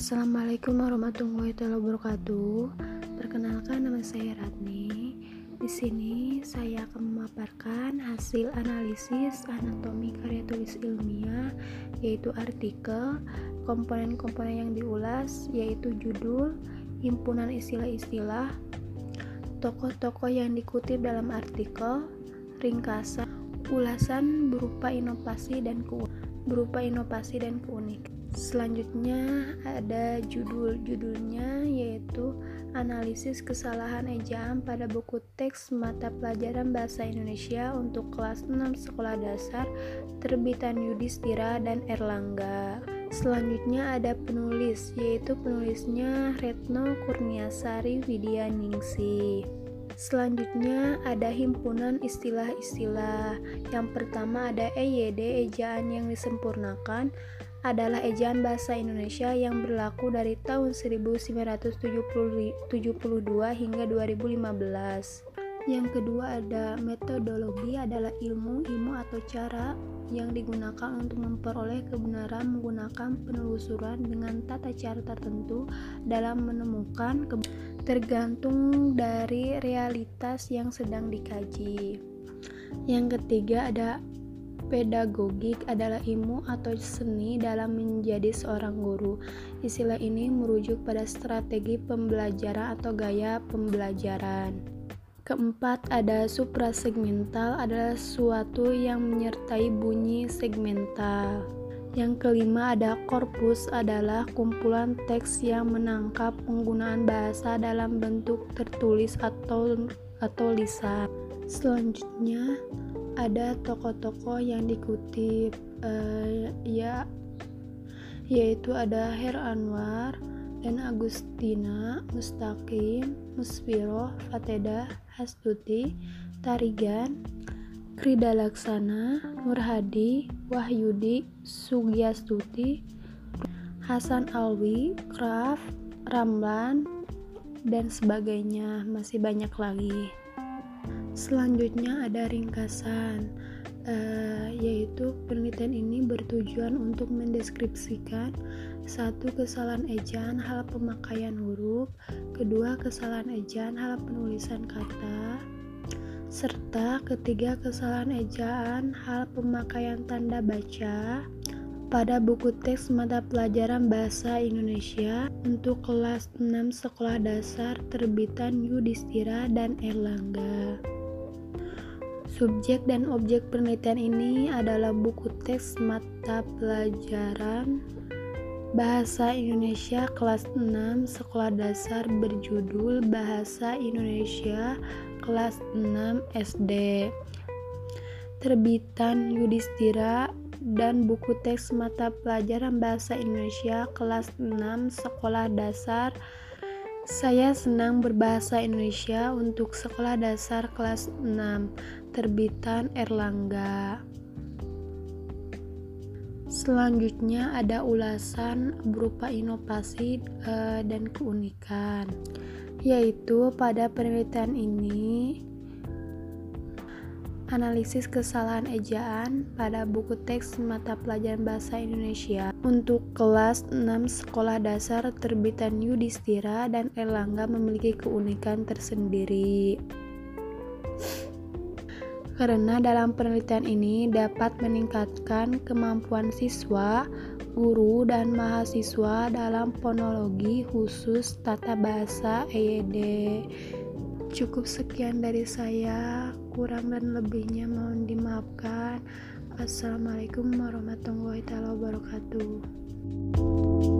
Assalamualaikum warahmatullahi wabarakatuh. Perkenalkan nama saya Ratni. Di sini saya akan memaparkan hasil analisis anatomi karya tulis ilmiah yaitu artikel, komponen-komponen yang diulas yaitu judul, himpunan istilah-istilah, tokoh-tokoh yang dikutip dalam artikel, ringkasan, ulasan berupa inovasi dan ke berupa inovasi dan keunikan. Selanjutnya ada judul-judulnya yaitu Analisis Kesalahan Ejaan pada buku teks mata pelajaran Bahasa Indonesia untuk kelas 6 sekolah dasar terbitan Yudhistira dan Erlangga. Selanjutnya ada penulis yaitu penulisnya Retno Kurniasari Widyaningsih. Selanjutnya ada himpunan istilah-istilah. Yang pertama ada EYD ejaan yang disempurnakan adalah ejaan bahasa Indonesia yang berlaku dari tahun 1972 hingga 2015. Yang kedua ada metodologi adalah ilmu-ilmu atau cara yang digunakan untuk memperoleh kebenaran menggunakan penelusuran dengan tata cara tertentu dalam menemukan tergantung dari realitas yang sedang dikaji. Yang ketiga ada Pedagogik adalah ilmu atau seni dalam menjadi seorang guru. Istilah ini merujuk pada strategi pembelajaran atau gaya pembelajaran. Keempat, ada suprasegmental adalah suatu yang menyertai bunyi segmental. Yang kelima ada korpus adalah kumpulan teks yang menangkap penggunaan bahasa dalam bentuk tertulis atau atau lisan. Selanjutnya ada tokoh-tokoh yang dikutip uh, ya yaitu ada Her Anwar dan Agustina, Mustaqim, Musfiro, Fateda, Hastuti, Tarigan, Krida Laksana, Nur Hadi, Wahyudi, Sugiastuti, Hasan Alwi, Kraf, Ramlan, dan sebagainya. Masih banyak lagi. Selanjutnya ada ringkasan, uh, yaitu penelitian ini bertujuan untuk mendeskripsikan satu kesalahan ejaan hal pemakaian huruf, kedua kesalahan ejaan hal penulisan kata, serta ketiga kesalahan ejaan hal pemakaian tanda baca pada buku teks mata pelajaran bahasa Indonesia untuk kelas 6 sekolah dasar terbitan Yudhistira dan Erlangga. Subjek dan objek penelitian ini adalah buku teks mata pelajaran Bahasa Indonesia kelas 6 sekolah dasar berjudul Bahasa Indonesia kelas 6 SD. Terbitan Yudhistira dan buku teks mata pelajaran Bahasa Indonesia kelas 6 sekolah dasar saya senang berbahasa Indonesia untuk sekolah dasar kelas 6, terbitan Erlangga. Selanjutnya ada ulasan berupa inovasi uh, dan keunikan, yaitu pada penelitian ini analisis kesalahan ejaan pada buku teks mata pelajaran bahasa Indonesia untuk kelas 6 sekolah dasar terbitan Yudhistira dan Erlangga memiliki keunikan tersendiri. Karena dalam penelitian ini dapat meningkatkan kemampuan siswa, guru, dan mahasiswa dalam fonologi khusus tata bahasa EYD. Cukup sekian dari saya, kurang dan lebihnya mohon dimaafkan. Assalamualaikum warahmatullahi wabarakatuh.